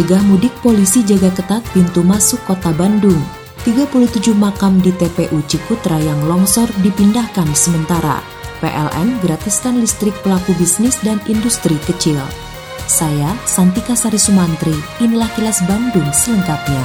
Cegah mudik polisi jaga ketat pintu masuk kota Bandung. 37 makam di TPU Cikutra yang longsor dipindahkan sementara. PLN gratiskan listrik pelaku bisnis dan industri kecil. Saya Santika Sari Sumantri, inilah kilas Bandung selengkapnya.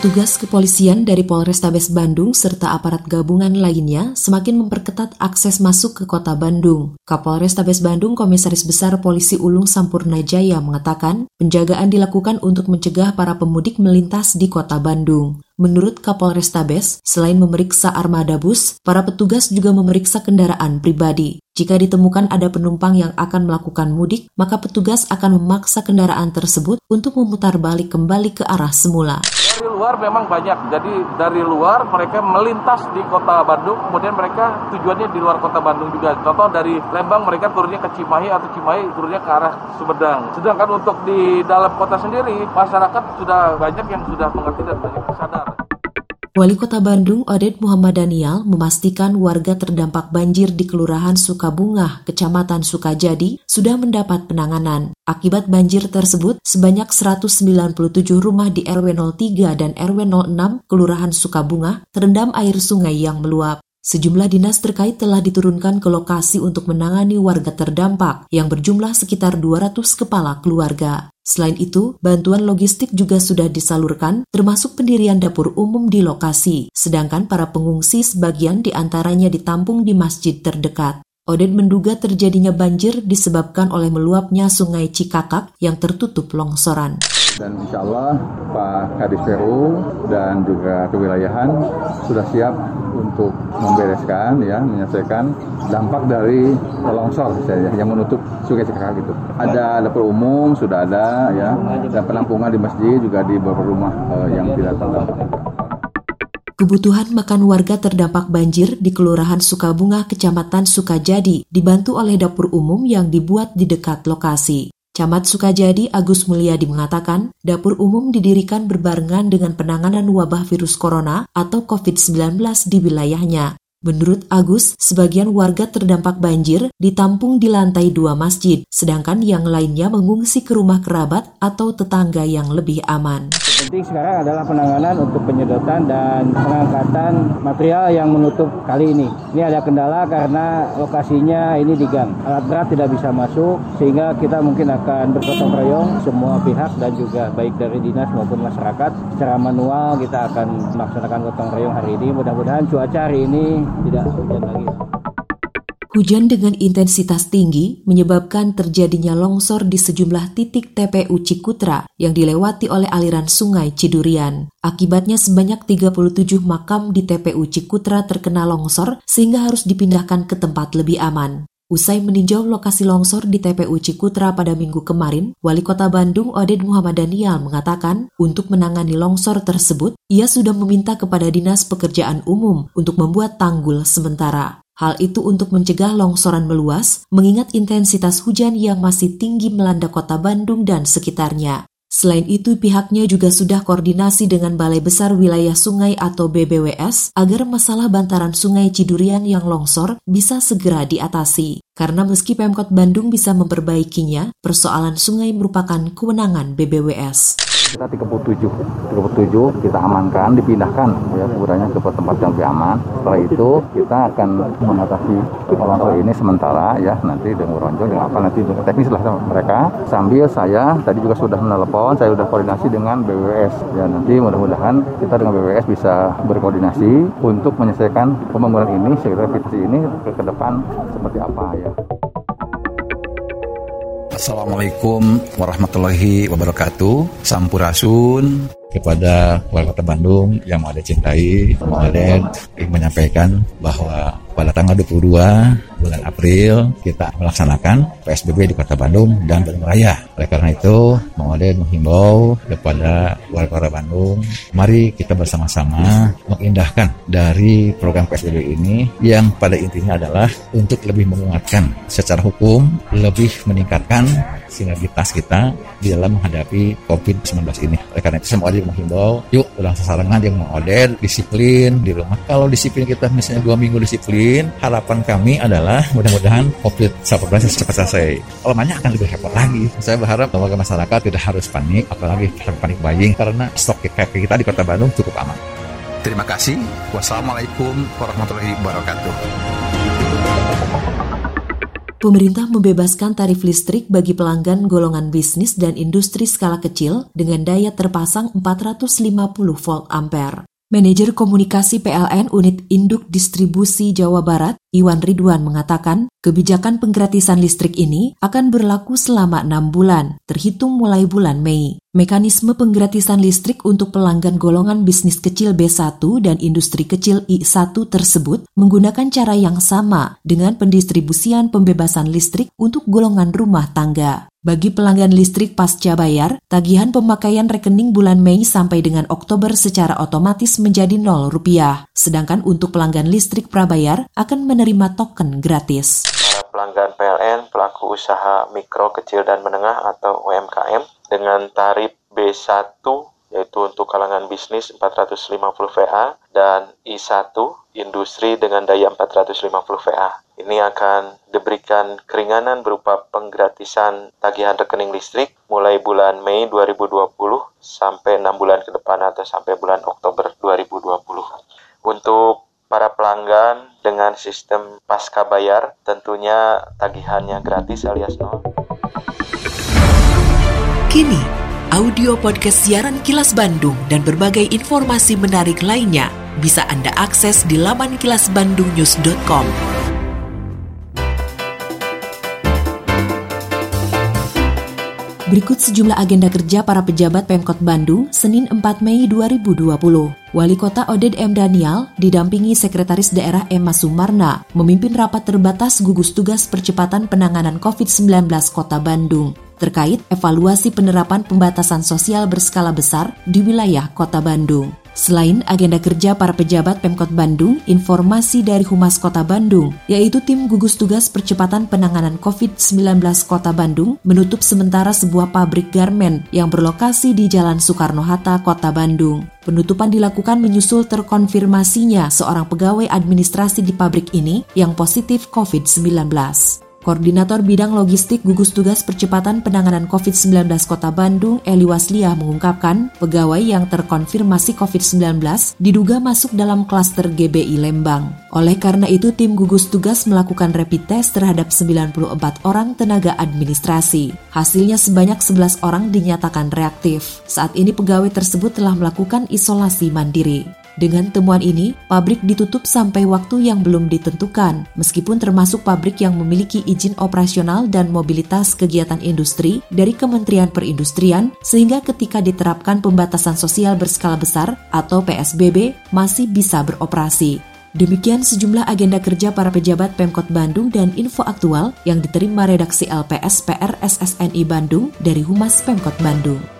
Petugas kepolisian dari Polrestabes Bandung serta aparat gabungan lainnya semakin memperketat akses masuk ke kota Bandung. Kapolrestabes Bandung Komisaris Besar Polisi Ulung Sampurna Jaya mengatakan penjagaan dilakukan untuk mencegah para pemudik melintas di kota Bandung. Menurut Kapolrestabes, selain memeriksa armada bus, para petugas juga memeriksa kendaraan pribadi. Jika ditemukan ada penumpang yang akan melakukan mudik, maka petugas akan memaksa kendaraan tersebut untuk memutar balik kembali ke arah semula. Dari luar memang banyak, jadi dari luar mereka melintas di kota Bandung, kemudian mereka tujuannya di luar kota Bandung juga. Contoh dari Lembang mereka turunnya ke Cimahi atau Cimahi turunnya ke arah Sumedang. Sedangkan untuk di dalam kota sendiri, masyarakat sudah banyak yang sudah mengerti dan banyak sadar. Wali Kota Bandung Oded Muhammad Daniel memastikan warga terdampak banjir di Kelurahan Sukabungah, Kecamatan Sukajadi, sudah mendapat penanganan. Akibat banjir tersebut, sebanyak 197 rumah di RW 03 dan RW 06 Kelurahan Sukabungah terendam air sungai yang meluap. Sejumlah dinas terkait telah diturunkan ke lokasi untuk menangani warga terdampak yang berjumlah sekitar 200 kepala keluarga. Selain itu, bantuan logistik juga sudah disalurkan, termasuk pendirian dapur umum di lokasi, sedangkan para pengungsi sebagian di antaranya ditampung di masjid terdekat. Oded menduga terjadinya banjir disebabkan oleh meluapnya sungai Cikakak yang tertutup longsoran. Dan insya Allah Pak Kadis Peru dan juga kewilayahan sudah siap untuk membereskan ya menyelesaikan dampak dari longsor saya yang menutup sungai Cikakak itu. Ada dapur umum sudah ada ya dan penampungan di masjid juga di beberapa rumah uh, yang tidak terdampak. Kebutuhan makan warga terdampak banjir di Kelurahan Sukabunga, Kecamatan Sukajadi, dibantu oleh dapur umum yang dibuat di dekat lokasi. Camat Sukajadi Agus Mulyadi mengatakan, dapur umum didirikan berbarengan dengan penanganan wabah virus corona atau COVID-19 di wilayahnya. Menurut Agus, sebagian warga terdampak banjir ditampung di lantai dua masjid, sedangkan yang lainnya mengungsi ke rumah kerabat atau tetangga yang lebih aman penting sekarang adalah penanganan untuk penyedotan dan pengangkatan material yang menutup kali ini. Ini ada kendala karena lokasinya ini di gang. Alat berat tidak bisa masuk sehingga kita mungkin akan bergotong royong semua pihak dan juga baik dari dinas maupun masyarakat secara manual kita akan melaksanakan gotong royong hari ini. Mudah-mudahan cuaca hari ini tidak hujan lagi. Hujan dengan intensitas tinggi menyebabkan terjadinya longsor di sejumlah titik TPU Cikutra yang dilewati oleh aliran sungai Cidurian. Akibatnya sebanyak 37 makam di TPU Cikutra terkena longsor sehingga harus dipindahkan ke tempat lebih aman. Usai meninjau lokasi longsor di TPU Cikutra pada minggu kemarin, Wali Kota Bandung Oded Muhammad Daniel mengatakan untuk menangani longsor tersebut, ia sudah meminta kepada Dinas Pekerjaan Umum untuk membuat tanggul sementara. Hal itu untuk mencegah longsoran meluas, mengingat intensitas hujan yang masih tinggi melanda kota Bandung dan sekitarnya. Selain itu, pihaknya juga sudah koordinasi dengan Balai Besar Wilayah Sungai atau BBWS agar masalah bantaran sungai Cidurian yang longsor bisa segera diatasi. Karena meski Pemkot Bandung bisa memperbaikinya, persoalan sungai merupakan kewenangan BBWS kita 37 37 kita amankan dipindahkan. Ya kuburannya ke tempat yang lebih aman. Setelah itu kita akan mengatasi longsor ini sementara ya. Nanti dengan ronjong dengan apa nanti dengan teknis lah mereka. Sambil saya tadi juga sudah menelepon saya sudah koordinasi dengan BWS ya nanti mudah-mudahan kita dengan BWS bisa berkoordinasi untuk menyelesaikan pembangunan ini sekitar ini ke, ke depan seperti apa ya. Assalamualaikum warahmatullahi wabarakatuh. Sampurasun kepada warga Bandung yang ada cintai, Muhammad menyampaikan bahwa pada tanggal 22 bulan April kita melaksanakan PSBB di Kota Bandung dan Bandung Raya. Oleh karena itu, Ode menghimbau kepada warga kota Bandung, mari kita bersama-sama mengindahkan dari program PSBB ini yang pada intinya adalah untuk lebih menguatkan secara hukum, lebih meningkatkan sinergitas kita di dalam menghadapi COVID-19 ini. Oleh karena itu saya mau menghimbau, yuk ulang sasarangan yang mengoder, disiplin di rumah. Kalau disiplin kita misalnya dua minggu disiplin, harapan kami adalah mudah-mudahan COVID-19 cepat selesai. Kalau banyak akan lebih repot lagi. Saya berharap bahwa masyarakat tidak harus panik, apalagi panik buying, karena stok kayak kita di kota Bandung cukup aman. Terima kasih. Wassalamualaikum warahmatullahi wabarakatuh. Pemerintah membebaskan tarif listrik bagi pelanggan golongan bisnis dan industri skala kecil dengan daya terpasang 450 volt ampere. Manajer Komunikasi PLN Unit Induk Distribusi Jawa Barat, Iwan Ridwan mengatakan, kebijakan penggratisan listrik ini akan berlaku selama enam bulan, terhitung mulai bulan Mei. Mekanisme penggratisan listrik untuk pelanggan golongan bisnis kecil B1 dan industri kecil I1 tersebut menggunakan cara yang sama dengan pendistribusian pembebasan listrik untuk golongan rumah tangga. Bagi pelanggan listrik pasca bayar, tagihan pemakaian rekening bulan Mei sampai dengan Oktober secara otomatis menjadi 0 rupiah. Sedangkan untuk pelanggan listrik prabayar akan menerima token gratis. Para pelanggan PLN, pelaku usaha mikro, kecil, dan menengah atau UMKM dengan tarif B1 yaitu untuk kalangan bisnis 450 VA dan I1 industri dengan daya 450 VA. Ini akan diberikan keringanan berupa penggratisan tagihan rekening listrik mulai bulan Mei 2020 sampai 6 bulan ke depan atau sampai bulan Oktober 2020. Untuk para pelanggan dengan sistem pasca bayar tentunya tagihannya gratis alias nol. Kini, audio podcast siaran Kilas Bandung dan berbagai informasi menarik lainnya bisa Anda akses di laman kilasbandungnews.com. Berikut sejumlah agenda kerja para pejabat Pemkot Bandung Senin 4 Mei 2020. Wali Kota Oded M. Daniel didampingi Sekretaris Daerah Emma Sumarna memimpin rapat terbatas gugus tugas percepatan penanganan COVID-19 Kota Bandung terkait evaluasi penerapan pembatasan sosial berskala besar di wilayah Kota Bandung. Selain agenda kerja para pejabat Pemkot Bandung, informasi dari Humas Kota Bandung, yaitu tim gugus tugas percepatan penanganan COVID-19 Kota Bandung, menutup sementara sebuah pabrik garmen yang berlokasi di Jalan Soekarno-Hatta, Kota Bandung. Penutupan dilakukan menyusul terkonfirmasinya seorang pegawai administrasi di pabrik ini yang positif COVID-19. Koordinator Bidang Logistik Gugus Tugas Percepatan Penanganan COVID-19 Kota Bandung, Eli Wasliah mengungkapkan, pegawai yang terkonfirmasi COVID-19 diduga masuk dalam klaster GBI Lembang. Oleh karena itu, tim gugus tugas melakukan rapid test terhadap 94 orang tenaga administrasi. Hasilnya sebanyak 11 orang dinyatakan reaktif. Saat ini pegawai tersebut telah melakukan isolasi mandiri. Dengan temuan ini, pabrik ditutup sampai waktu yang belum ditentukan, meskipun termasuk pabrik yang memiliki izin operasional dan mobilitas kegiatan industri dari Kementerian Perindustrian, sehingga ketika diterapkan pembatasan sosial berskala besar atau PSBB masih bisa beroperasi. Demikian sejumlah agenda kerja para pejabat Pemkot Bandung dan info aktual yang diterima redaksi LPS PR SSNI Bandung dari Humas Pemkot Bandung.